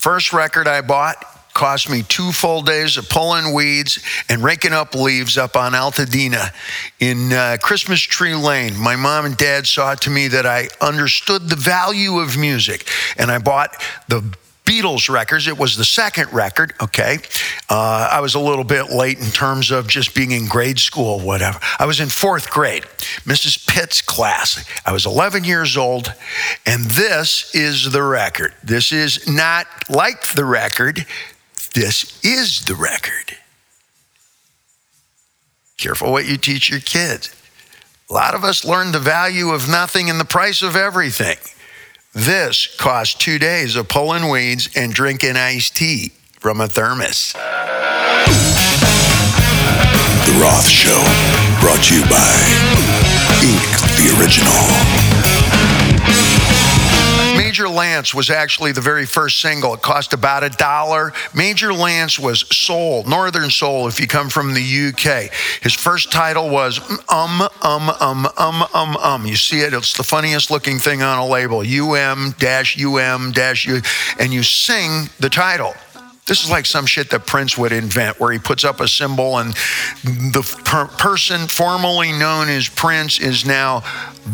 First record I bought cost me two full days of pulling weeds and raking up leaves up on Altadena in uh, Christmas Tree Lane. My mom and dad saw to me that I understood the value of music, and I bought the Beatles records. It was the second record, okay? Uh, I was a little bit late in terms of just being in grade school, whatever. I was in fourth grade, Mrs. Pitt's class. I was 11 years old, and this is the record. This is not like the record, this is the record. Careful what you teach your kids. A lot of us learn the value of nothing and the price of everything. This cost two days of pulling weeds and drinking iced tea from a thermos. The Roth Show, brought to you by Ink, the original. Major Lance was actually the very first single. It cost about a dollar. Major Lance was soul, Northern Soul, if you come from the UK. His first title was Um, Um, Um, Um, Um, Um. You see it, it's the funniest looking thing on a label UM dash UM dash U, and you sing the title. This is like some shit that Prince would invent, where he puts up a symbol and the per- person formerly known as Prince is now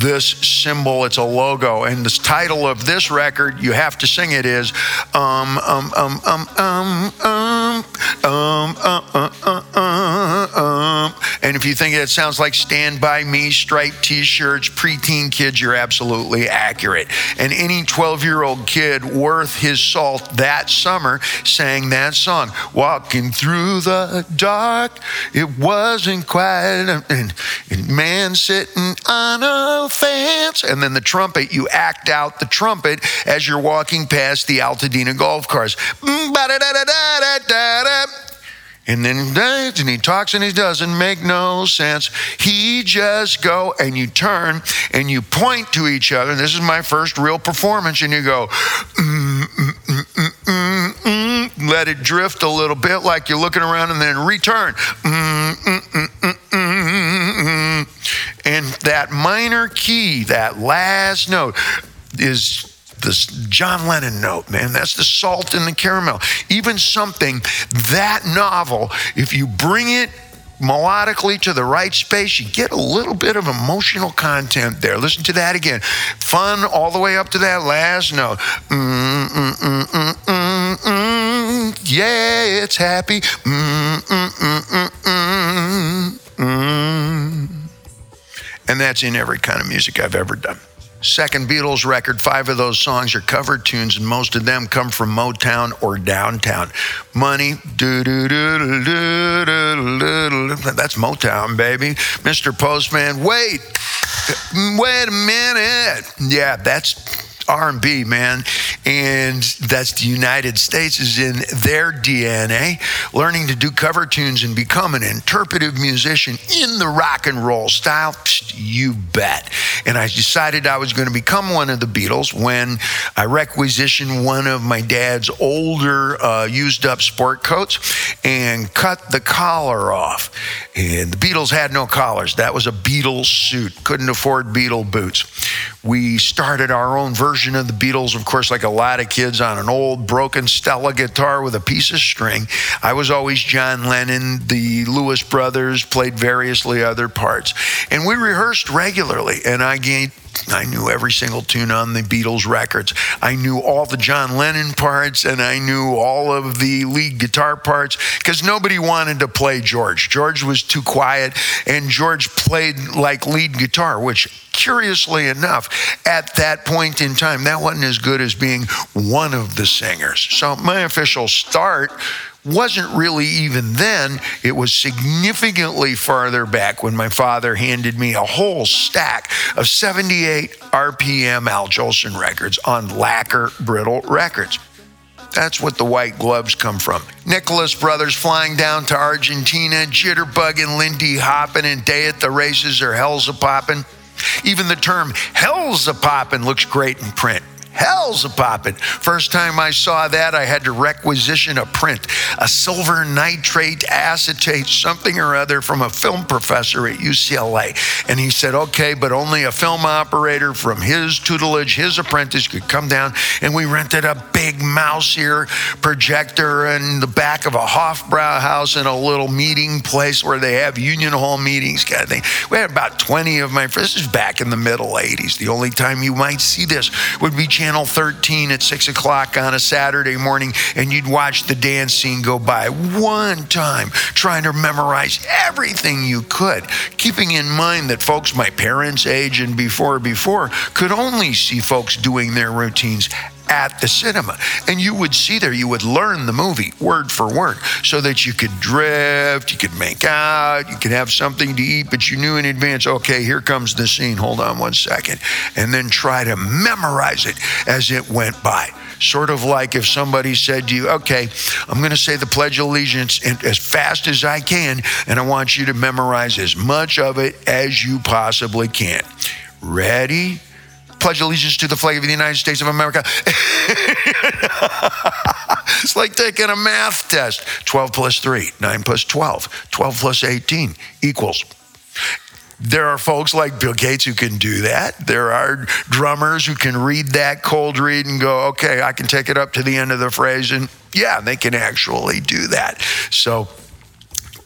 this symbol. It's a logo. And the title of this record, you have to sing it, is um, um, um, um, um, um, um, uh, uh, uh, uh, um. And if you think it sounds like Stand By Me, striped t shirts, preteen kids, you're absolutely accurate. And any 12 year old kid worth his salt that summer sang that song. Walking through the dark, it wasn't quiet. And, and man sitting on a And then the trumpet, you act out the trumpet as you're walking past the Altadena golf cars. And then he and he talks and he doesn't make no sense. He just go and you turn and you point to each other. This is my first real performance, and you go, mm, mm, mm, let it drift a little bit like you're looking around, and then return. And that minor key, that last note, is this John Lennon note, man. That's the salt in the caramel. Even something that novel, if you bring it melodically to the right space, you get a little bit of emotional content there. Listen to that again. Fun all the way up to that last note. Mm, mm, mm, yeah, it's happy. And that's in every kind of music I've ever done. Second Beatles record, five of those songs are cover tunes, and most of them come from Motown or downtown. Money. That's Motown, baby. Mr. Postman, wait, wait a minute. Yeah, that's R&B, man, and that's the United States is in their DNA. Learning to do cover tunes and become an interpretive musician in the rock and roll style, you bet. And I decided I was going to become one of the Beatles when I requisitioned one of my dad's older uh, used up sport coats and cut the collar off. And the Beatles had no collars. That was a Beatles suit. Couldn't afford Beatle boots. We started our own version version of the Beatles, of course, like a lot of kids on an old broken Stella guitar with a piece of string. I was always John Lennon. The Lewis brothers played variously other parts. And we rehearsed regularly, and I gained I knew every single tune on the Beatles records. I knew all the John Lennon parts and I knew all of the lead guitar parts because nobody wanted to play George. George was too quiet and George played like lead guitar, which curiously enough, at that point in time, that wasn't as good as being one of the singers. So my official start wasn't really even then. It was significantly farther back when my father handed me a whole stack of 78 RPM Al Jolson records on lacquer brittle records. That's what the white gloves come from. Nicholas Brothers flying down to Argentina, Jitterbug and Lindy hopping, and Day at the Races or Hell's a Poppin'. Even the term Hell's a Poppin' looks great in print. Hell's a poppin'. First time I saw that, I had to requisition a print, a silver nitrate acetate, something or other from a film professor at UCLA. And he said, okay, but only a film operator from his tutelage, his apprentice could come down. And we rented a big mouse ear projector in the back of a Hofbrauhaus in a little meeting place where they have union hall meetings kind of thing. We had about 20 of my friends. This is back in the middle 80s. The only time you might see this would be Channel 13 at 6 o'clock on a Saturday morning, and you'd watch the dance scene go by one time, trying to memorize everything you could, keeping in mind that folks my parents' age and before before could only see folks doing their routines at the cinema. And you would see there, you would learn the movie word for word so that you could drift, you could make out, you could have something to eat, but you knew in advance, okay, here comes the scene, hold on one second. And then try to memorize it as it went by. Sort of like if somebody said to you, okay, I'm going to say the Pledge of Allegiance as fast as I can, and I want you to memorize as much of it as you possibly can. Ready? Pledge allegiance to the flag of the United States of America. it's like taking a math test 12 plus 3, 9 plus 12, 12 plus 18 equals. There are folks like Bill Gates who can do that. There are drummers who can read that cold read and go, okay, I can take it up to the end of the phrase. And yeah, they can actually do that. So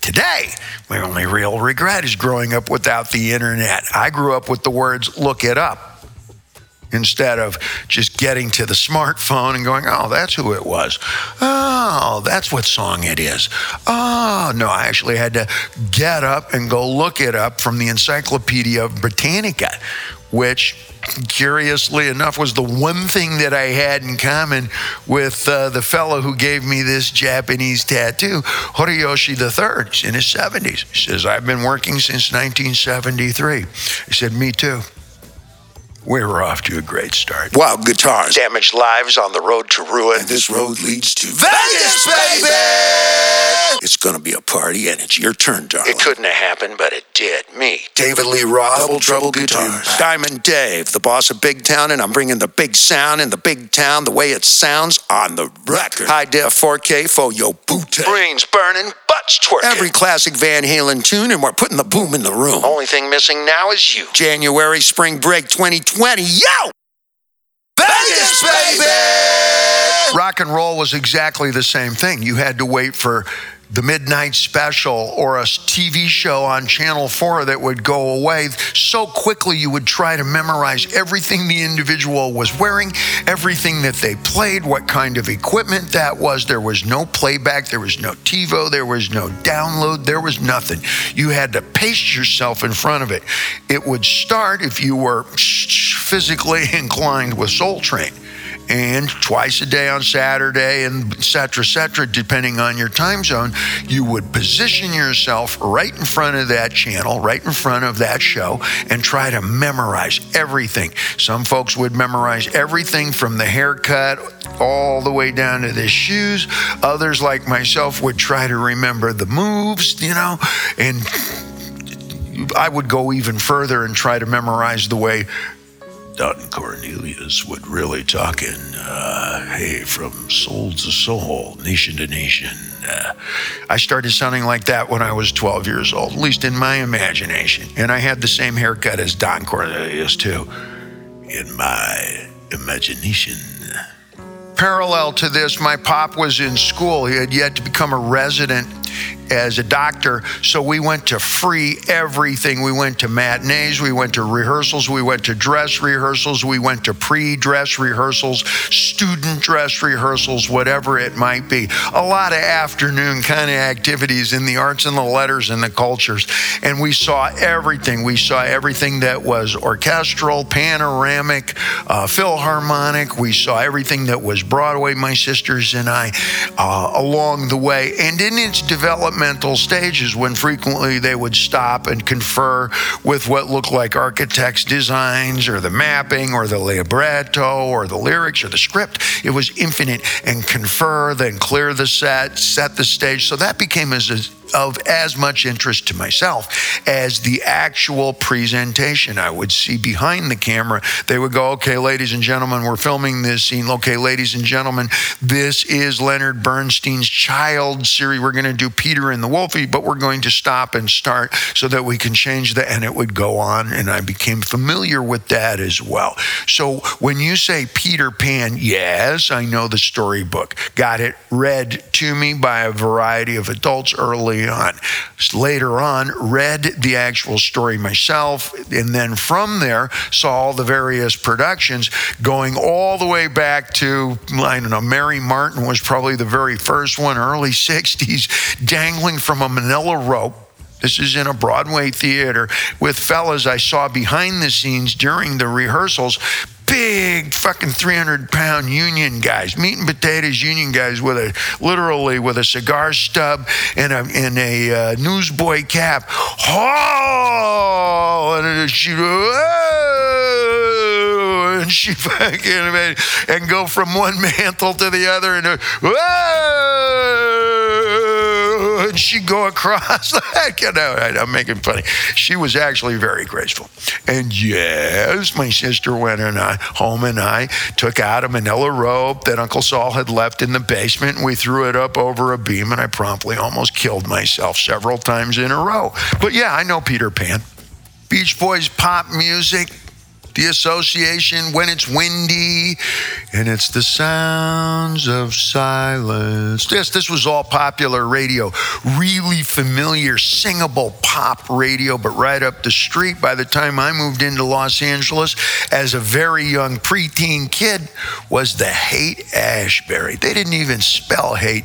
today, my only real regret is growing up without the internet. I grew up with the words, look it up instead of just getting to the smartphone and going, oh, that's who it was. Oh, that's what song it is. Oh, no, I actually had to get up and go look it up from the Encyclopedia Britannica, which curiously enough was the one thing that I had in common with uh, the fellow who gave me this Japanese tattoo, Horiyoshi III, in his 70s. He says, I've been working since 1973. He said, Me too. We were off to a great start. Wild guitars. Damaged lives on the road to ruin. And this road leads to Vegas, baby! It's gonna be a party, and it's your turn, darling. It couldn't have happened, but it did. Me. David Lee Roth. Double Trouble Guitars. Diamond Dave, the boss of Big Town, and I'm bringing the big sound in the big town the way it sounds on the record. High def 4K for your boot. Brains burning, butts twerking. Every classic Van Halen tune, and we're putting the boom in the room. Only thing missing now is you. January, spring break 2020. Yo! Vegas, baby! Rock and roll was exactly the same thing. You had to wait for the midnight special or a TV show on Channel 4 that would go away so quickly you would try to memorize everything the individual was wearing, everything that they played, what kind of equipment that was. There was no playback, there was no TiVo, there was no download, there was nothing. You had to pace yourself in front of it. It would start if you were physically inclined with Soul Train and twice a day on Saturday, and et cetera, et cetera, depending on your time zone, you would position yourself right in front of that channel, right in front of that show, and try to memorize everything. Some folks would memorize everything from the haircut all the way down to the shoes. Others, like myself, would try to remember the moves, you know, and I would go even further and try to memorize the way Don Cornelius would really talk in, uh, hey, from soul to soul, nation to nation. Uh, I started sounding like that when I was 12 years old, at least in my imagination. And I had the same haircut as Don Cornelius, too, in my imagination. Parallel to this, my pop was in school. He had yet to become a resident as a doctor. So we went to free everything. We went to matinees, we went to rehearsals, we went to dress rehearsals, we went to pre dress rehearsals, student dress rehearsals, whatever it might be. A lot of afternoon kind of activities in the arts and the letters and the cultures. And we saw everything. We saw everything that was orchestral, panoramic, uh, philharmonic. We saw everything that was Broadway, my sisters and I, uh, along the way. And in its development, developmental stages when frequently they would stop and confer with what looked like architects' designs or the mapping or the libretto or the lyrics or the script. It was infinite and confer, then clear the set, set the stage. So that became as of as much interest to myself as the actual presentation. I would see behind the camera, they would go, okay, ladies and gentlemen, we're filming this scene. Okay, ladies and gentlemen, this is Leonard Bernstein's child series. We're going to do Peter and the Wolfie, but we're going to stop and start so that we can change that. And it would go on. And I became familiar with that as well. So when you say Peter Pan, yes, I know the storybook. Got it read to me by a variety of adults early on. Later on, read the actual story myself. And then from there, saw all the various productions going all the way back to, I don't know, Mary Martin was probably the very first one, early 60s, dangling from a manila rope this is in a Broadway theater with fellas I saw behind the scenes during the rehearsals. Big fucking 300 pound union guys, meat and potatoes union guys with a literally with a cigar stub and a, and a uh, newsboy cap. Oh, and she, oh, and she fucking and go from one mantle to the other and oh, and she go across like you know I'm making funny. She was actually very graceful, and yes, my sister went and I home and I took out a Manila rope that Uncle Saul had left in the basement, and we threw it up over a beam, and I promptly almost killed myself several times in a row. But yeah, I know Peter Pan. Beach Boys pop music, the association when it's windy and it's the sounds of silence. This this was all popular radio, really familiar singable pop radio but right up the street by the time I moved into Los Angeles as a very young preteen kid was the Hate Ashbury. They didn't even spell hate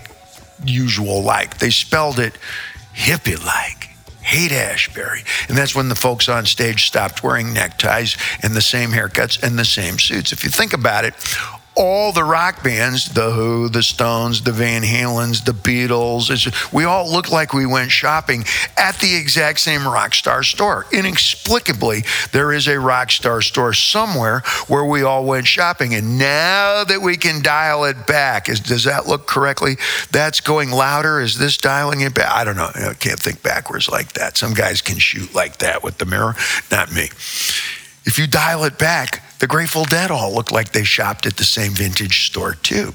usual like. They spelled it hippie like. Haight Ashbury. And that's when the folks on stage stopped wearing neckties and the same haircuts and the same suits. If you think about it, all the rock bands, the Who, the Stones, the Van Halens, the Beatles, we all look like we went shopping at the exact same Rockstar store. Inexplicably, there is a Rockstar store somewhere where we all went shopping. And now that we can dial it back, is, does that look correctly? That's going louder. Is this dialing it back? I don't know. I can't think backwards like that. Some guys can shoot like that with the mirror, not me. If you dial it back, the Grateful Dead all look like they shopped at the same vintage store, too.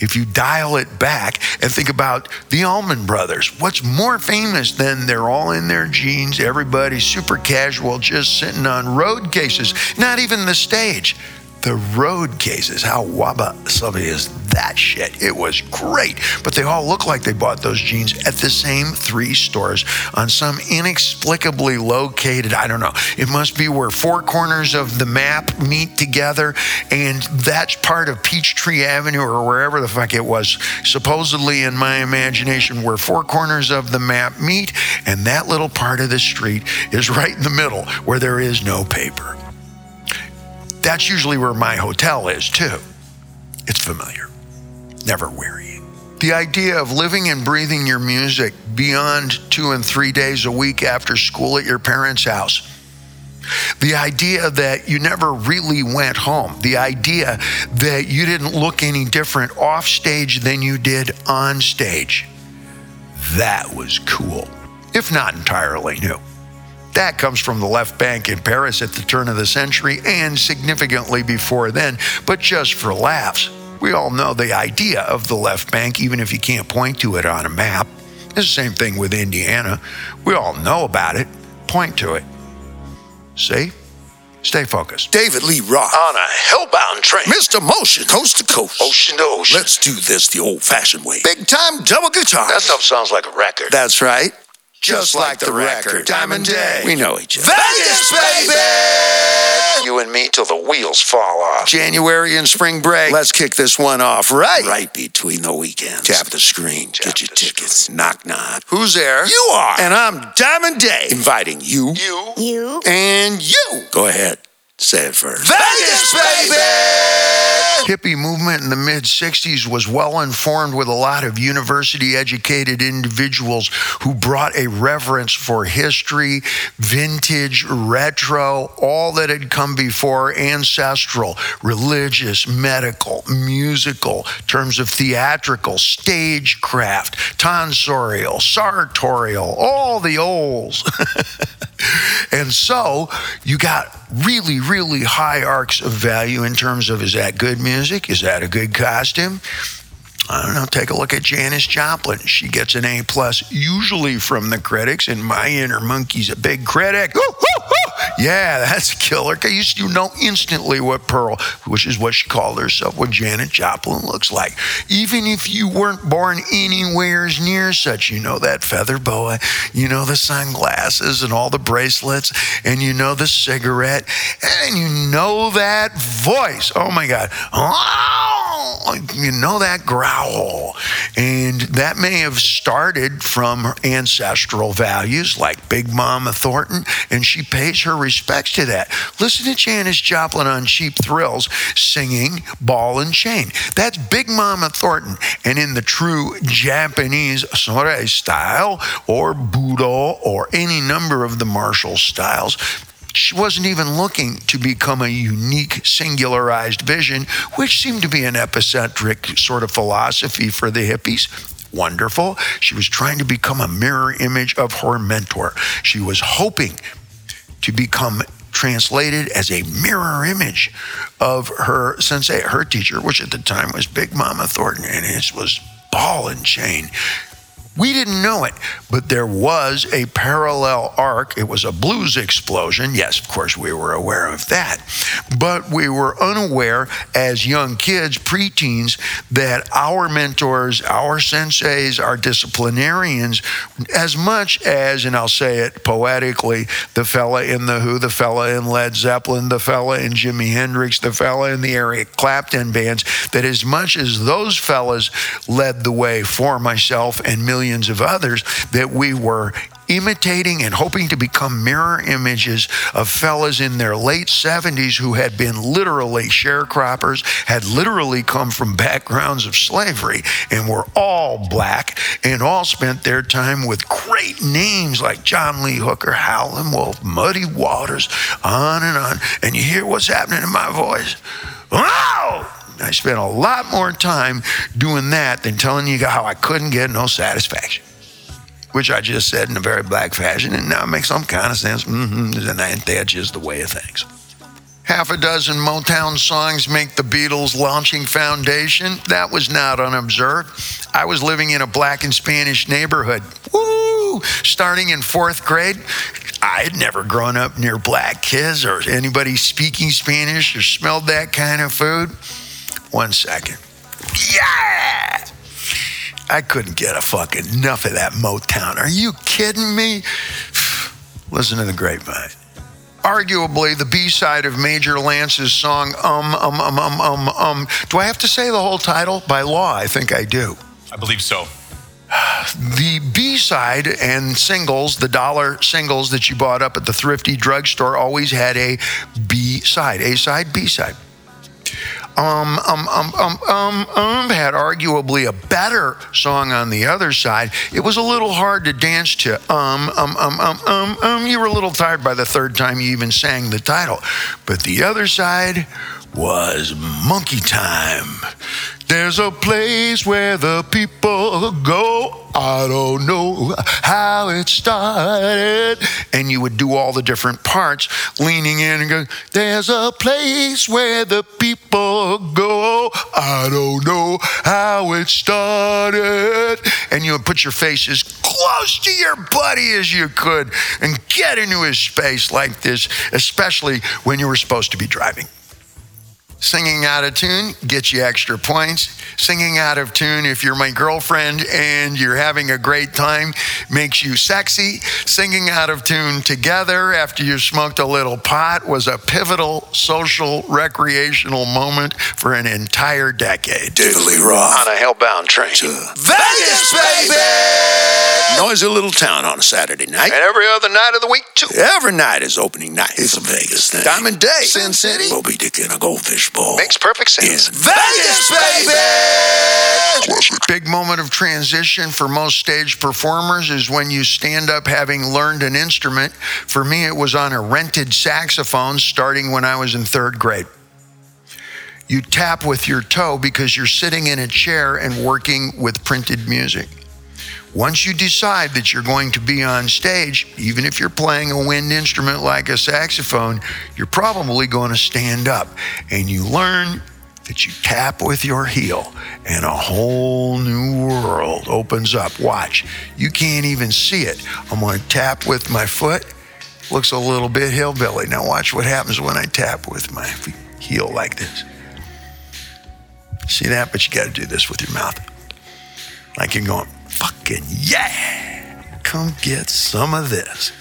If you dial it back and think about the Allman Brothers, what's more famous than they're all in their jeans, everybody's super casual, just sitting on road cases, not even the stage the road cases. How wabi sabi is that shit? It was great. But they all look like they bought those jeans at the same three stores on some inexplicably located, I don't know, it must be where four corners of the map meet together. And that's part of Peachtree Avenue or wherever the fuck it was, supposedly in my imagination, where four corners of the map meet. And that little part of the street is right in the middle where there is no paper. That's usually where my hotel is, too. It's familiar, never wearying. The idea of living and breathing your music beyond two and three days a week after school at your parents' house. The idea that you never really went home. The idea that you didn't look any different off stage than you did on stage. That was cool, if not entirely new. That comes from the left bank in Paris at the turn of the century and significantly before then, but just for laughs. We all know the idea of the left bank, even if you can't point to it on a map. It's the same thing with Indiana. We all know about it. Point to it. See? Stay focused. David Lee Roth. On a hellbound train. Mr. Motion. Coast to coast. Ocean to ocean. Let's do this the old fashioned way. Big time double guitar. That stuff sounds like a record. That's right just like the record. Diamond Dave. We know each other. Vegas, baby! You and me till the wheels fall off. January and spring break. Let's kick this one off right. Right between the weekends. Tap the screen. Tap Get your tickets. Screen. Knock, knock. Who's there? You are. And I'm Diamond Dave. Inviting you. You. You. And you. Go ahead. Say it first. Vegas, baby! hippie movement in the mid 60s was well informed with a lot of university educated individuals who brought a reverence for history, vintage, retro, all that had come before, ancestral, religious, medical, musical, terms of theatrical, stagecraft, tonsorial, sartorial, all the olds. and so you got really, really high arcs of value in terms of is that good music? Is that a good costume? I don't know. Take a look at Janis Joplin. She gets an A plus, usually from the critics, and my inner monkey's a big critic. Woo, woo, woo. Yeah, that's a killer. You know instantly what Pearl, which is what she called herself, what Janis Joplin looks like. Even if you weren't born anywhere near such, you know that feather boa, you know the sunglasses and all the bracelets, and you know the cigarette, and you know that voice. Oh my God. Oh, Oh, you know that growl. And that may have started from ancestral values like Big Mama Thornton, and she pays her respects to that. Listen to Janis Joplin on Cheap Thrills singing Ball and Chain. That's Big Mama Thornton. And in the true Japanese sore style or Budo or any number of the martial styles, she wasn't even looking to become a unique, singularized vision, which seemed to be an epicentric sort of philosophy for the hippies. Wonderful. She was trying to become a mirror image of her mentor. She was hoping to become translated as a mirror image of her sensei, her teacher, which at the time was Big Mama Thornton, and it was ball and chain. We didn't know it, but there was a parallel arc. It was a blues explosion. Yes, of course, we were aware of that. But we were unaware as young kids, preteens, that our mentors, our senseis, our disciplinarians, as much as, and I'll say it poetically, the fella in The Who, the fella in Led Zeppelin, the fella in Jimi Hendrix, the fella in the Eric Clapton bands, that as much as those fellas led the way for myself and millions millions of others that we were imitating and hoping to become mirror images of fellas in their late 70s who had been literally sharecroppers, had literally come from backgrounds of slavery, and were all black and all spent their time with great names like John Lee Hooker, Howlin' Wolf, Muddy Waters, on and on. And you hear what's happening in my voice? Wow! I spent a lot more time doing that than telling you how I couldn't get no satisfaction, which I just said in a very black fashion, and now it makes some kind of sense. Mm-hmm, and that's just the way of things. Half a dozen Motown songs make the Beatles' launching foundation. That was not unobserved. I was living in a black and Spanish neighborhood. Woo! Starting in fourth grade, I had never grown up near black kids or anybody speaking Spanish or smelled that kind of food. One second. Yeah! I couldn't get a fucking enough of that Motown. Are you kidding me? Listen to the grapevine. Arguably the B side of Major Lance's song, um, um, um, um, um, um. Do I have to say the whole title? By law, I think I do. I believe so. The B side and singles, the dollar singles that you bought up at the thrifty drugstore, always had a B side, A side, B side um, um, um, um, um, um, had arguably a better song on the other side. It was a little hard to dance to. Um, um, um, um, um, um. You were a little tired by the third time you even sang the title. But the other side was Monkey Time. There's a place where the people go. I don't know how it started. And you would do all the different parts, leaning in and going, There's a place where the people go. I don't know how it started. And you would put your face as close to your buddy as you could and get into his space like this, especially when you were supposed to be driving. Singing out of tune gets you extra points. Singing out of tune, if you're my girlfriend and you're having a great time, makes you sexy. Singing out of tune together after you smoked a little pot was a pivotal social recreational moment for an entire decade. David Lee Roth. On a hellbound train. Vegas, baby! Noisy little town on a Saturday night. And every other night of the week, too. Every night is opening night. It's a Vegas thing. Diamond Dave. Sin City. Moby Dick in a goldfish bowl. Makes perfect sense. in Vegas, baby! Big moment of transition for most stage performers is when you stand up having learned an instrument. For me, it was on a rented saxophone starting when I was in third grade. You tap with your toe because you're sitting in a chair and working with printed music. Once you decide that you're going to be on stage, even if you're playing a wind instrument like a saxophone, you're probably going to stand up and you learn that you tap with your heel and a whole new world opens up. Watch, you can't even see it. I'm going to tap with my foot. Looks a little bit hillbilly. Now, watch what happens when I tap with my heel like this. See that? But you got to do this with your mouth. Like you're going, fucking yeah, come get some of this.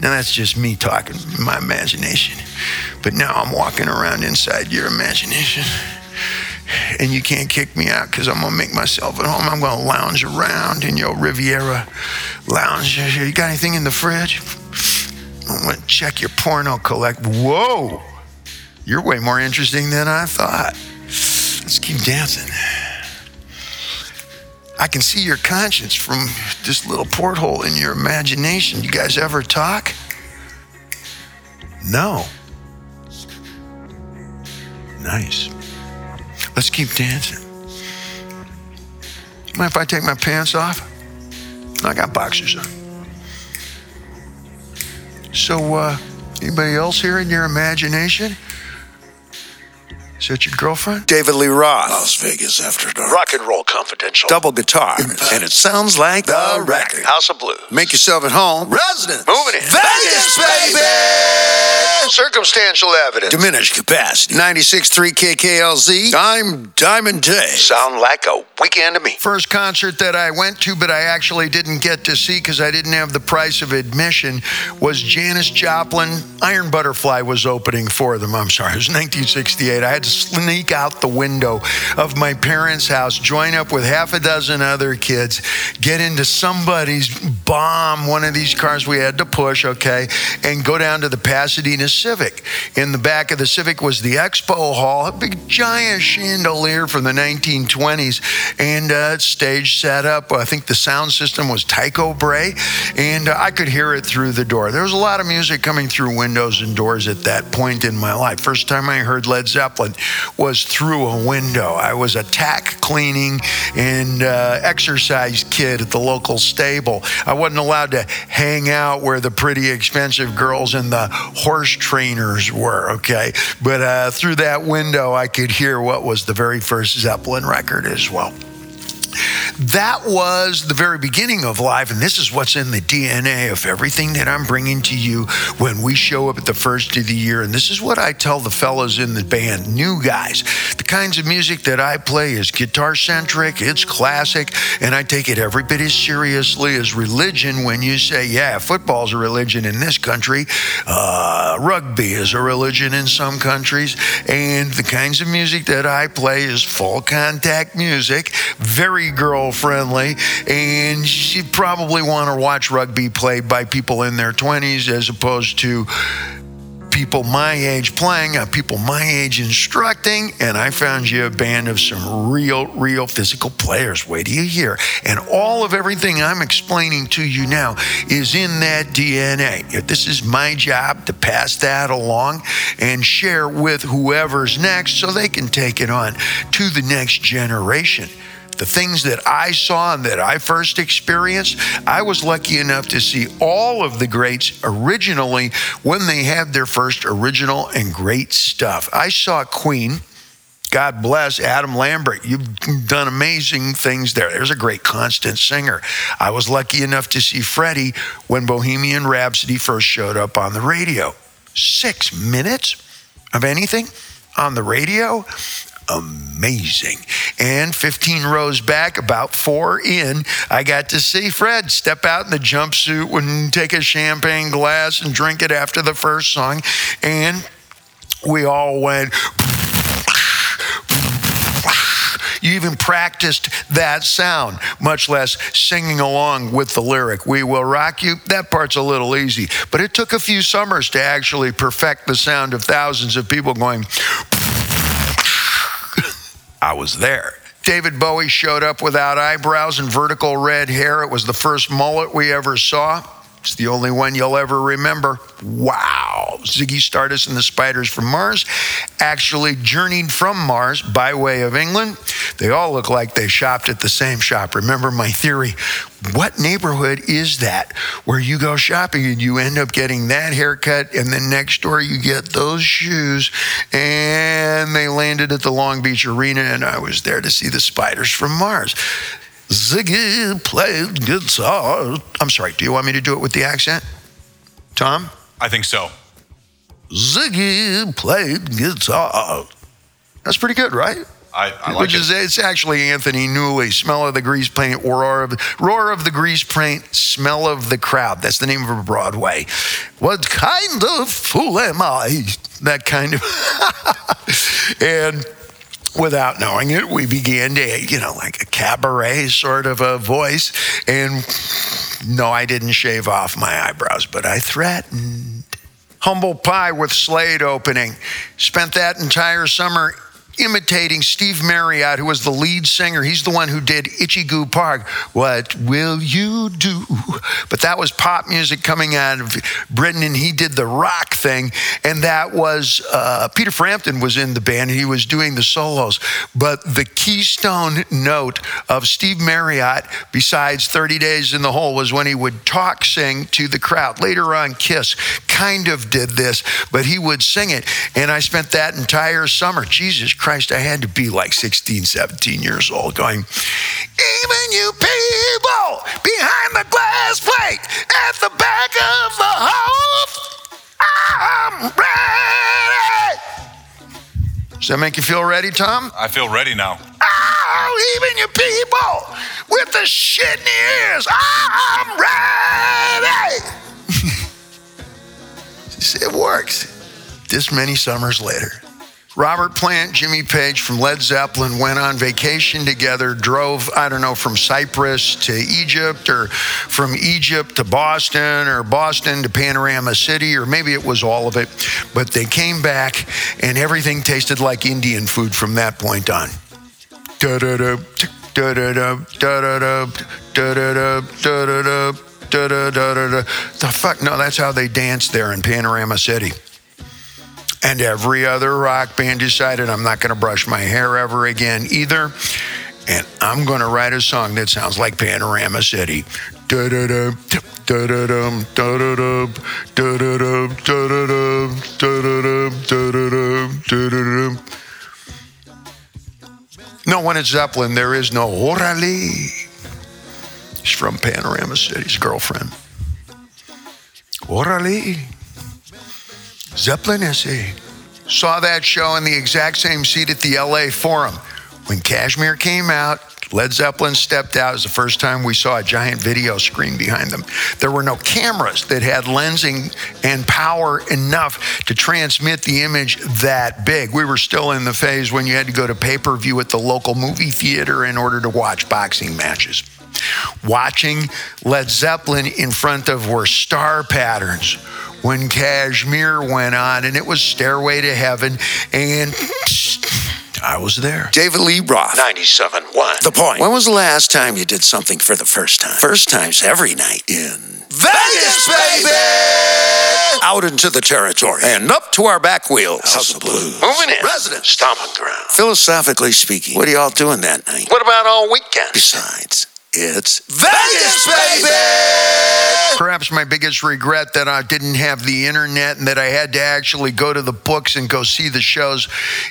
Now that's just me talking, my imagination. But now I'm walking around inside your imagination. And you can't kick me out because I'm gonna make myself at home. I'm gonna lounge around in your Riviera lounge. You got anything in the fridge? I'm gonna check your porno collect. Whoa, you're way more interesting than I thought. Let's keep dancing. I can see your conscience from this little porthole in your imagination. You guys ever talk? No. Nice. Let's keep dancing. Mind if I take my pants off? I got boxers on. So, uh, anybody else here in your imagination? Is that your girlfriend? David Lee Roth. Las Vegas After Dark. Rock and Roll Confidential. Double guitar. And it sounds like the record. House of Blues. Make yourself at home. Residence. Moving in. Vegas, baby! Circumstantial evidence. Diminished capacity. 96.3 KKLZ. I'm Diamond Dave. Sound like a weekend to me. First concert that I went to, but I actually didn't get to see because I didn't have the price of admission, was Janis Joplin. Iron Butterfly was opening for them. I'm sorry, it was 1968. I had sneak out the window of my parents' house, join up with half a dozen other kids, get into somebody's bomb, one of these cars we had to push, okay, and go down to the Pasadena Civic. In the back of the Civic was the Expo Hall, a big giant chandelier from the 1920s, and uh, stage set up. I think the sound system was Tycobrahe, and uh, I could hear it through the door. There was a lot of music coming through windows and doors at that point in my life. First time I heard Led Zeppelin was through a window. I was a tack cleaning and uh, exercise kid at the local stable. I wasn't allowed to hang out where the pretty expensive girls and the horse trainers were, okay? But uh, through that window, I could hear what was the very first Zeppelin record as well. That was the very beginning of life, and this is what's in the DNA of everything that I'm bringing to you when we show up at the first of the year. And this is what I tell the fellows in the band, new guys. The kinds of music that I play is guitar centric, it's classic, and I take it every bit as seriously as religion when you say, yeah, football's a religion in this country, uh, rugby is a religion in some countries, and the kinds of music that I play is full contact music, very girl friendly, and you probably want to watch rugby played by people in their 20s as opposed to people my age playing, uh, people my age instructing, and I found you a band of some real, real physical players. Wait till you hear. And all of everything I'm explaining to you now is in that DNA. This is my job to pass that along and share with whoever's next so they can take it on to the next generation the things that I saw and that I first experienced, I was lucky enough to see all of the greats originally when they had their first original and great stuff. I saw Queen. God bless Adam Lambert. You've done amazing things there. There's a great constant singer. I was lucky enough to see Freddie when Bohemian Rhapsody first showed up on the radio. Six minutes of anything on the radio? Amazing. And 15 rows back, about four in, I got to see Fred step out in the jumpsuit and take a champagne glass and drink it after the first song. And we all went. You even practiced that sound, much less singing along with the lyric, We Will Rock You. That part's a little easy. But it took a few summers to actually perfect the sound of thousands of people going, I was there. David Bowie showed up without eyebrows and vertical red hair. It was the first mullet we ever saw. It's the only one you'll ever remember. Wow. Ziggy Stardust and the Spiders from Mars actually journeyed from Mars by way of England. They all look like they shopped at the same shop. Remember my theory? What neighborhood is that where you go shopping and you end up getting that haircut and then next door you get those shoes and they landed at the Long Beach Arena and I was there to see the Spiders from Mars. Ziggy played guitar. I'm sorry, do you want me to do it with the accent? Tom? I think so. Ziggy played guitar. That's pretty good, right? I, I like Which it. is it's actually Anthony Newley, Smell of the Grease Paint, Roar of, Roar of the Grease Paint, Smell of the Crowd. That's the name of a Broadway. What kind of fool am I? That kind of. and without knowing it, we began to, you know, like a cabaret sort of a voice. And no, I didn't shave off my eyebrows, but I threatened. Humble Pie with Slade opening. Spent that entire summer imitating Steve Marriott, who was the lead singer. He's the one who did Itchycoo Park. What will you do? But that was pop music coming out of Britain, and he did the rock thing. And that was uh, Peter Frampton was in the band, and he was doing the solos. But the keystone note of Steve Marriott, besides 30 Days in the Hole, was when he would talk sing to the crowd. Later on, Kiss kind of did this, but he would sing it. And I spent that entire summer, Jesus Christ, I had to be like 16, 17 years old, going, Even you people behind the glass plate at the back of the house, I'm ready. Does that make you feel ready, Tom? I feel ready now. Oh, even you people with the shit in your ears, I'm ready. See, it works. This many summers later. Robert Plant, Jimmy Page from Led Zeppelin went on vacation together, drove, I don't know, from Cyprus to Egypt or from Egypt to Boston or Boston to Panorama City, or maybe it was all of it. But they came back and everything tasted like Indian food from that point on. Da-da-da, da-da-da, da-da-da, da-da-da, da-da-da, da-da-da-da-da. The fuck? No, that's how they danced there in Panorama City. And every other rock band decided I'm not going to brush my hair ever again either. And I'm going to write a song that sounds like Panorama City. Da-da-dum, da-da-dum, da-da-dum. No, when it's Zeppelin, there is no orale. He's from Panorama City's girlfriend. Orale. Zeppelin is he. Saw that show in the exact same seat at the LA Forum. When Kashmir came out, Led Zeppelin stepped out. It was the first time we saw a giant video screen behind them. There were no cameras that had lensing and power enough to transmit the image that big. We were still in the phase when you had to go to pay per view at the local movie theater in order to watch boxing matches. Watching Led Zeppelin in front of were star patterns when Kashmir went on, and it was Stairway to Heaven, and I was there. David Lee Roth. 97.1. The point. When was the last time you did something for the first time? First times every night in Vegas, baby! Out into the territory and up to our back wheels. House of Blues. Moving in. Residents. Stomping ground. Philosophically speaking, what are y'all doing that night? What about all weekend? Besides, it's Vegas, baby! Perhaps my biggest regret that I didn't have the internet and that I had to actually go to the books and go see the shows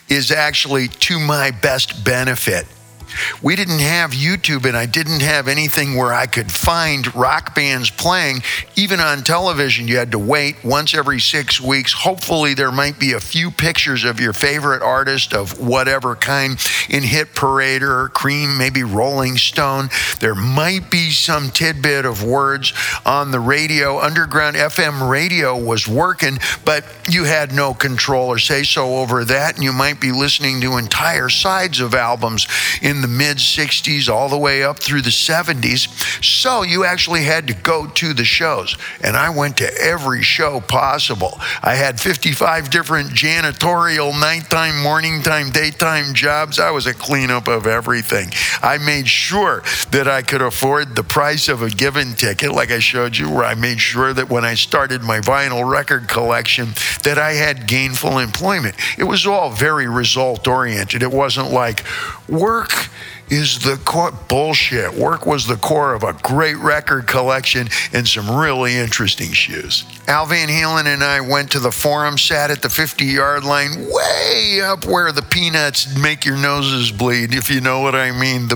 is actually to my best benefit. We didn't have YouTube and I didn't have anything where I could find rock bands playing. Even on television, you had to wait once every six weeks. Hopefully, there might be a few pictures of your favorite artist of whatever kind in Hit Parade or Cream, maybe Rolling Stone. There might be some tidbit of words on the radio. Underground FM radio was working, but you had no control or say so over that. And you might be listening to entire sides of albums in the mid 60s all the way up through the 70s. So you actually had to go to the shows. And I went to every show possible. I had 55 different janitorial nighttime, morning time, daytime jobs. I was a cleanup of everything. I made sure that I could afford the price of a given ticket, like I showed you, where I made sure that when I started my vinyl record collection, that I had gainful employment. It was all very result oriented. It wasn't like work is the core bullshit. Work was the core of a great record collection and some really interesting shoes. Al Van Halen and I went to the forum, sat at the 50 yard line, way up where the peanuts make your noses bleed, if you know what I mean. The,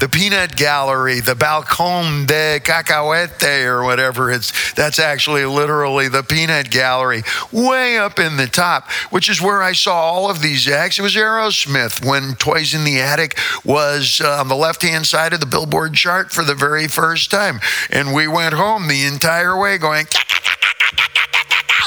the peanut gallery, the balcon de cacahuete, or whatever it's, that's actually literally the peanut gallery, way up in the top, which is where I saw all of these acts. It was Aerosmith when Toys in the Attic was was uh, on the left hand side of the Billboard chart for the very first time. And we went home the entire way going,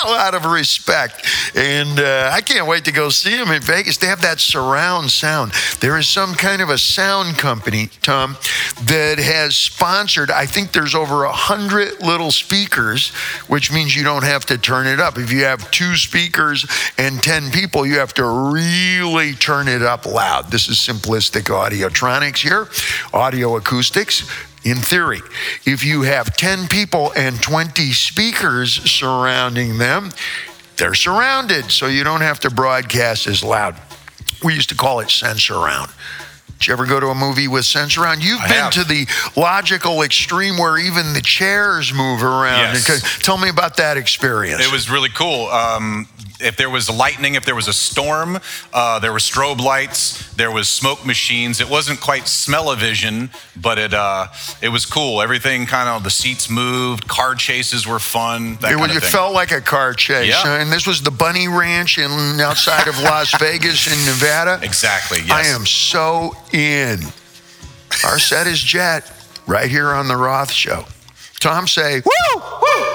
out of respect. And uh, I can't wait to go see them in Vegas. They have that surround sound. There is some kind of a sound company, Tom, that has sponsored, I think there's over a hundred little speakers, which means you don't have to turn it up. If you have two speakers and 10 people, you have to really turn it up loud. This is simplistic audiotronics here, audio acoustics in theory. If you have 10 people and 20 speakers surrounding them, they're surrounded, so you don't have to broadcast as loud. We used to call it Sensurround. Did you ever go to a movie with Sensurround? You've I been have. to the logical extreme where even the chairs move around. Yes. Tell me about that experience. It was really cool. Um, if there was lightning, if there was a storm, uh, there were strobe lights, there was smoke machines. It wasn't quite smell-o-vision, but it uh, it was cool. Everything kind of the seats moved. Car chases were fun. That It, kind of it felt like a car chase. Yeah. And this was the Bunny Ranch in outside of Las Vegas in Nevada. exactly. Yes. I am so in. Our set is Jet right here on the Roth Show. Tom say, woo, woo.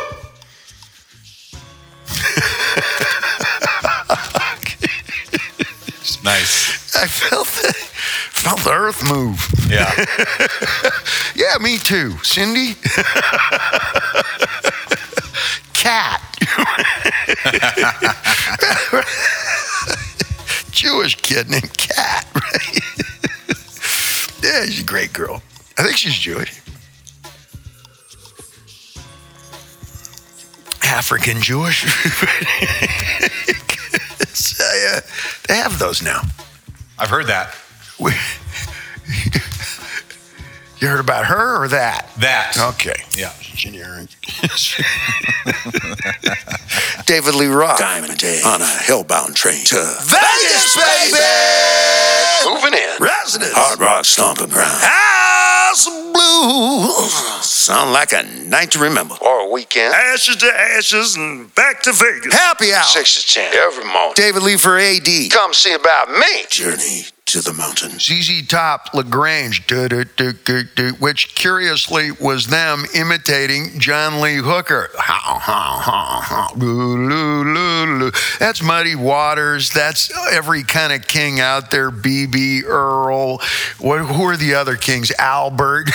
It's nice. I felt the, felt the earth move. Yeah. Yeah, me too. Cindy? Cat. Jewish kid named Cat, right? Yeah, she's a great girl. I think she's Jewish. African Jewish. So, yeah, they have those now. I've heard that. We, you heard about her or that? That. Okay. Yeah. Generic. David Lee Roth. Diamond Dave on a hellbound train to Vegas, baby! Moving in. Resident Hard Rock Stomping Ground. House Blues. Sound like a night to remember. Or a weekend. Ashes to ashes and back to Vegas. Happy hour. 6 to 10 every morning. David Lee for AD. Come see about me. Journey to the mountains. ZZ Top, La Grange, which curiously was them imitating John Lee Hooker. Loo. That's Muddy Waters. That's every kind of king out there. BB Earl. What, who are the other kings? Albert.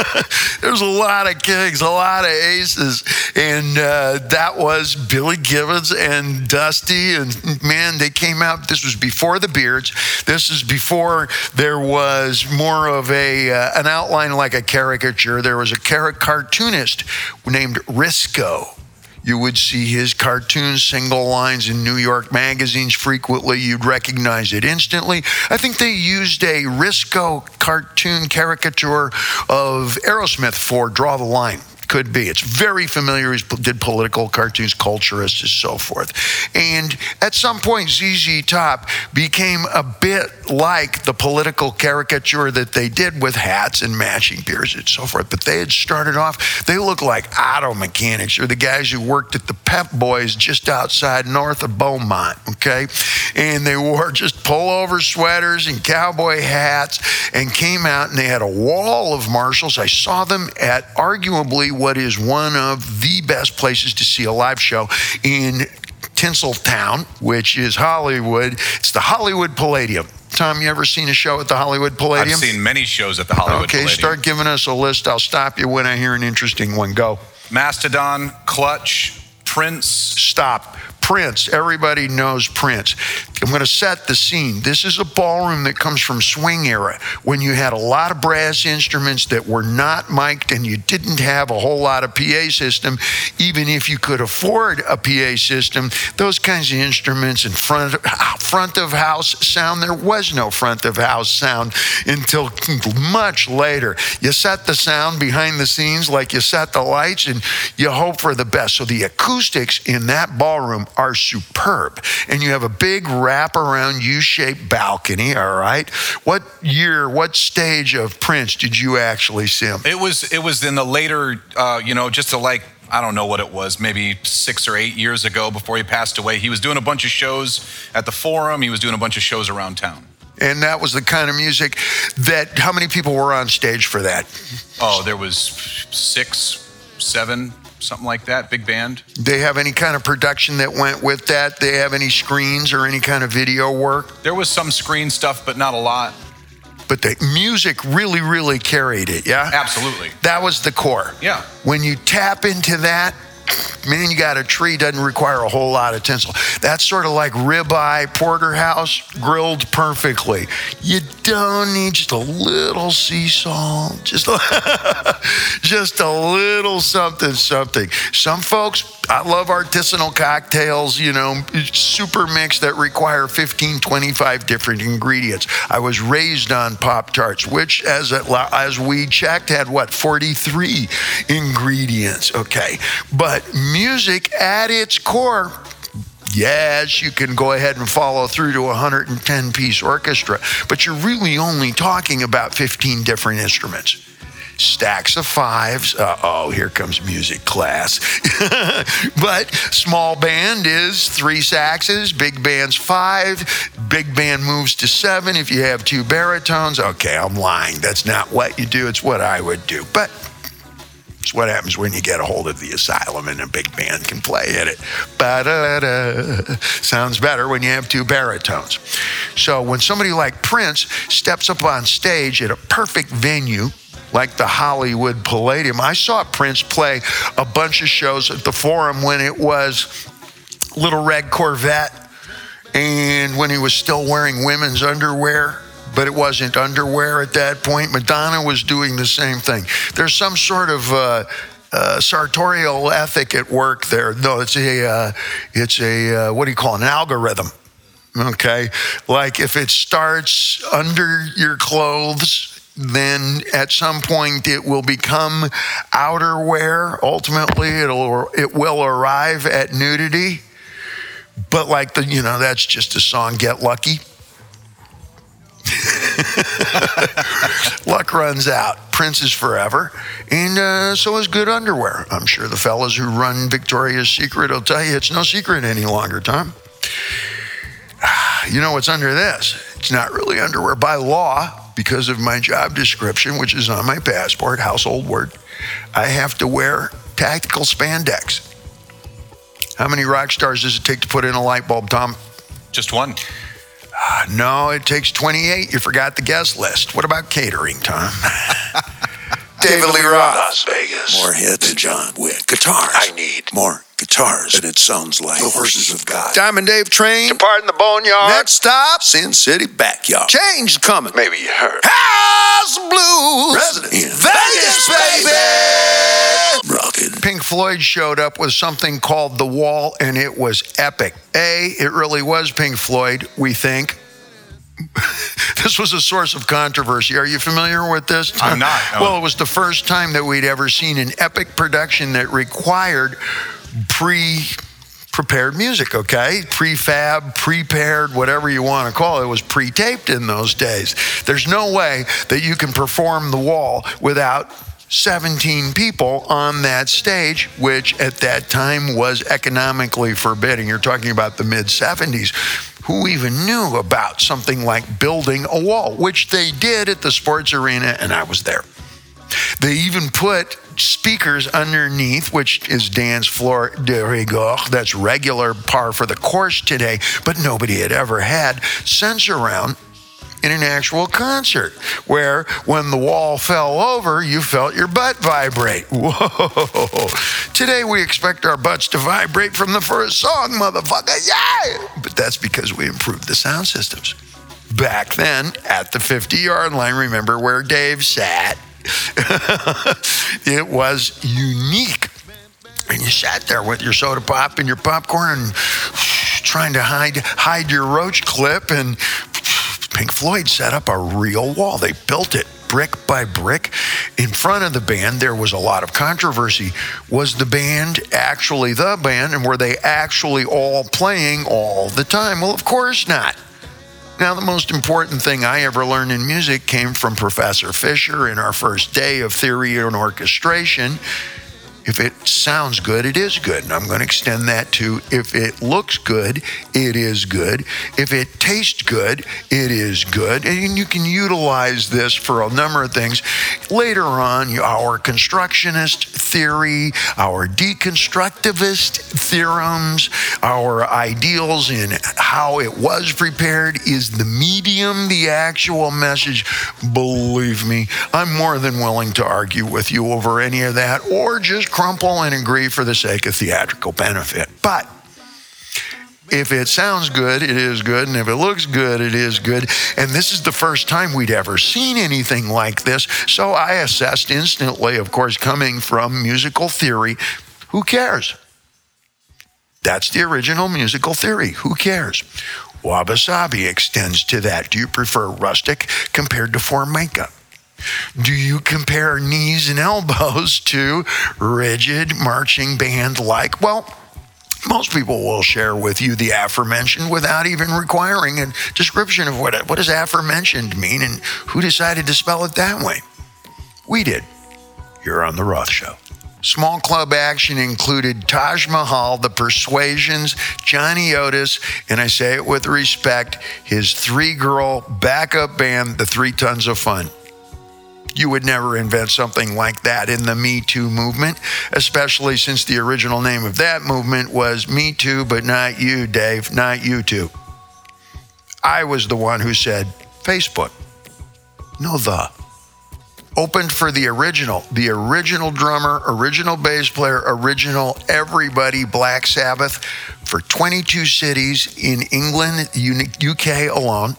There's a lot of kings, a lot of aces. And uh, that was Billy Gibbons and Dusty. And man, they came out. This was before the beards. This is before there was more of a uh, an outline like a caricature. There was a car- cartoonist named Risco. You would see his cartoons, single lines in New York magazines frequently. You'd recognize it instantly. I think they used a Risco cartoon caricature of Aerosmith for Draw the Line could be. It's very familiar. He did political cartoons, culturist, and so forth. And at some point, ZZ Top became a bit like the political caricature that they did with hats and matching beards and so forth. But they had started off, they looked like auto mechanics or the guys who worked at the Pep Boys just outside north of Beaumont, okay? And they wore just pullover sweaters and cowboy hats and came out and they had a wall of Marshalls. I saw them at arguably what is one of the best places to see a live show in Tinseltown, which is Hollywood. It's the Hollywood Palladium. Tom, you ever seen a show at the Hollywood Palladium? I've seen many shows at the Hollywood okay, Palladium. Okay, start giving us a list. I'll stop you when I hear an interesting one. Go. Mastodon, Clutch, Prince. Stop. Prince. Everybody knows Prince. I'm going to set the scene. This is a ballroom that comes from swing era when you had a lot of brass instruments that were not mic'd and you didn't have a whole lot of PA system. Even if you could afford a PA system, those kinds of instruments in front of, front of house sound, there was no front of house sound until much later. You set the sound behind the scenes like you set the lights and you hope for the best. So the acoustics in that ballroom are superb. And you have a big wraparound U shaped balcony, all right? What year, what stage of Prince did you actually see him? It was it was in the later, uh, you know, just to like I don't know what it was, maybe six or eight years ago before he passed away. He was doing a bunch of shows at the Forum. He was doing a bunch of shows around town. And that was the kind of music that, how many people were on stage for that? Oh, there was six, seven, something like that, big band. They have any kind of production that went with that? They have any screens or any kind of video work? There was some screen stuff, but not a lot. But the music really, really carried it, yeah? Absolutely. That was the core. Yeah. When you tap into that, man, you got a tree, doesn't require a whole lot of tinsel. That's sort of like ribeye porterhouse grilled perfectly. You don't need just a little sea salt, just a, just a little something, something. Some folks, I love artisanal cocktails, you know, super mix that require 15, 25 different ingredients. I was raised on Pop Tarts, which, as, it, as we checked, had what, 43 ingredients, okay? But music at its core, yes, you can go ahead and follow through to a 110 piece orchestra, but you're really only talking about 15 different instruments. Stacks of fives. Uh oh, here comes music class. but small band is three saxes, big band's five, big band moves to seven if you have two baritones. Okay, I'm lying. That's not what you do, it's what I would do. But it's what happens when you get a hold of the asylum and a big band can play in it. Ba-da-da. Sounds better when you have two baritones. So when somebody like Prince steps up on stage at a perfect venue, like the Hollywood Palladium, I saw Prince play a bunch of shows at the Forum when it was Little Red Corvette and when he was still wearing women's underwear but it wasn't underwear at that point. Madonna was doing the same thing. There's some sort of uh, uh, sartorial ethic at work there. No, it's a uh, it's a uh, what do you call it? an algorithm? Okay, like if it starts under your clothes. Then at some point it will become outerwear. Ultimately, it'll it will arrive at nudity. But like the you know that's just a song. Get lucky. Luck runs out. Prince is forever. And uh, so is good underwear. I'm sure the fellas who run Victoria's Secret will tell you it's no secret any longer, Tom. You know what's under this? It's not really underwear by law because of my job description, which is on my passport, household word. I have to wear tactical spandex. How many rock stars does it take to put in a light bulb, Tom? Just one. Uh, no, it takes 28. You forgot the guest list. What about catering, Tom? David Lee Roth. Las Vegas. More hits than John Wick. Guitars. I need more guitars. And it sounds like the horses of God. Diamond Dave Train. Pardon the boneyard. Next stop, Sin City Backyard. Change coming. Maybe you heard. House Blues. Resident in Vegas, baby. Rockin'. Pink Floyd showed up with something called The Wall, and it was epic. A, it really was Pink Floyd, we think. this was a source of controversy. Are you familiar with this? I'm not. Well, it was the first time that we'd ever seen an epic production that required pre prepared music, okay? Prefab, prepared, whatever you want to call it, it was pre taped in those days. There's no way that you can perform the wall without 17 people on that stage, which at that time was economically forbidding. You're talking about the mid 70s. Who even knew about something like building a wall, which they did at the sports arena, and I was there. They even put speakers underneath, which is dance floor de rigueur. That's regular par for the course today, but nobody had ever had Sensurround in an actual concert where when the wall fell over, you felt your butt vibrate. Whoa. Today we expect our butts to vibrate from the first song, motherfucker. Yeah! But that's because we improved the sound systems. Back then, at the 50 yard line, remember where Dave sat? it was unique. And you sat there with your soda pop and your popcorn and trying to hide hide your roach clip and Pink Floyd set up a real wall. They built it brick by brick. In front of the band, there was a lot of controversy. Was the band actually the band, and were they actually all playing all the time? Well, of course not. Now, the most important thing I ever learned in music came from Professor Fisher in our first day of theory and orchestration. If it sounds good, it is good. And I'm going to extend that to if it looks good, it is good. If it tastes good, it is good. And you can utilize this for a number of things. Later on, our constructionist theory, our deconstructivist theorems, our ideals in how it was prepared is the medium, the actual message. Believe me, I'm more than willing to argue with you over any of that or just crumple and agree for the sake of theatrical benefit. But if it sounds good, it is good. And if it looks good, it is good. And this is the first time we'd ever seen anything like this. So I assessed instantly, of course, coming from musical theory, who cares? That's the original musical theory. Who cares? Wabi Sabi extends to that. Do you prefer rustic compared to Formica? Do you compare knees and elbows to rigid marching band like? Well, most people will share with you the aforementioned without even requiring a description of what, what does aforementioned mean and who decided to spell it that way. We did. You're on The Roth Show. Small club action included Taj Mahal, The Persuasions, Johnny Otis, and I say it with respect, his three girl backup band, The Three Tons of Fun. You would never invent something like that in the Me Too movement, especially since the original name of that movement was Me Too, but not you, Dave, not you too. I was the one who said Facebook. No, the. Opened for the original, the original drummer, original bass player, original everybody, Black Sabbath, for 22 cities in England, UK alone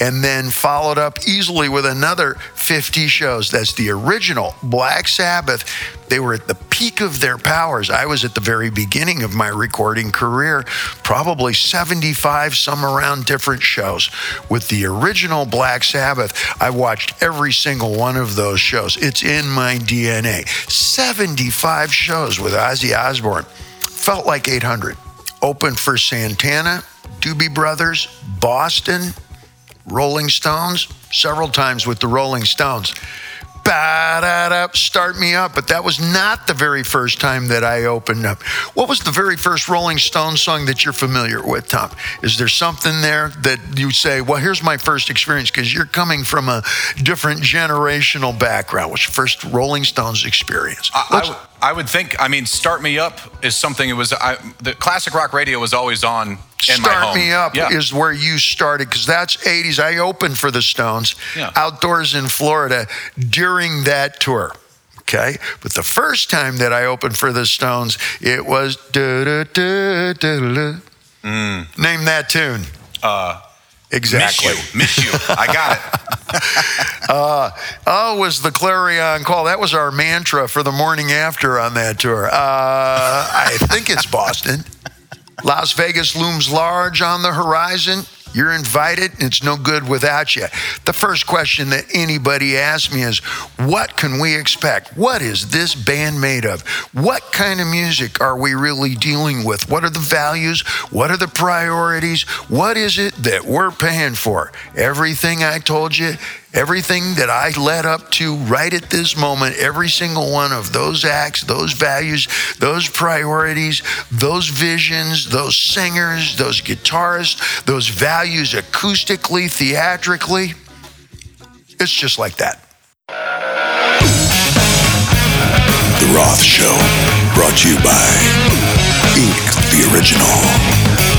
and then followed up easily with another 50 shows. That's the original Black Sabbath. They were at the peak of their powers. I was at the very beginning of my recording career, probably 75, some around different shows. With the original Black Sabbath, I watched every single one of those shows. It's in my DNA. 75 shows with Ozzy Osbourne. Felt like 800. Opened for Santana, Doobie Brothers, Boston, Rolling Stones, several times with the Rolling Stones. Ba-da-da, start me up. But that was not the very first time that I opened up. What was the very first Rolling Stones song that you're familiar with, Tom? Is there something there that you say, well, here's my first experience? Because you're coming from a different generational background. What's your first Rolling Stones experience? I, I would think. I mean, "Start Me Up" is something. It was I, the classic rock radio was always on. Start Me Up yeah. is where you started because that's 80s. I opened for the Stones yeah. outdoors in Florida during that tour. Okay, but the first time that I opened for the Stones, it was mm. name that tune. Uh, Exactly. Miss you. Miss you. I got it. uh, oh, was the Clarion call. That was our mantra for the morning after on that tour. Uh, I think it's Boston. Las Vegas looms large on the horizon. You're invited, and it's no good without you. The first question that anybody asks me is, What can we expect? What is this band made of? What kind of music are we really dealing with? What are the values? What are the priorities? What is it that we're paying for? Everything I told you Everything that I led up to right at this moment, every single one of those acts, those values, those priorities, those visions, those singers, those guitarists, those values acoustically, theatrically, it's just like that. The Roth Show, brought to you by Ink the Original.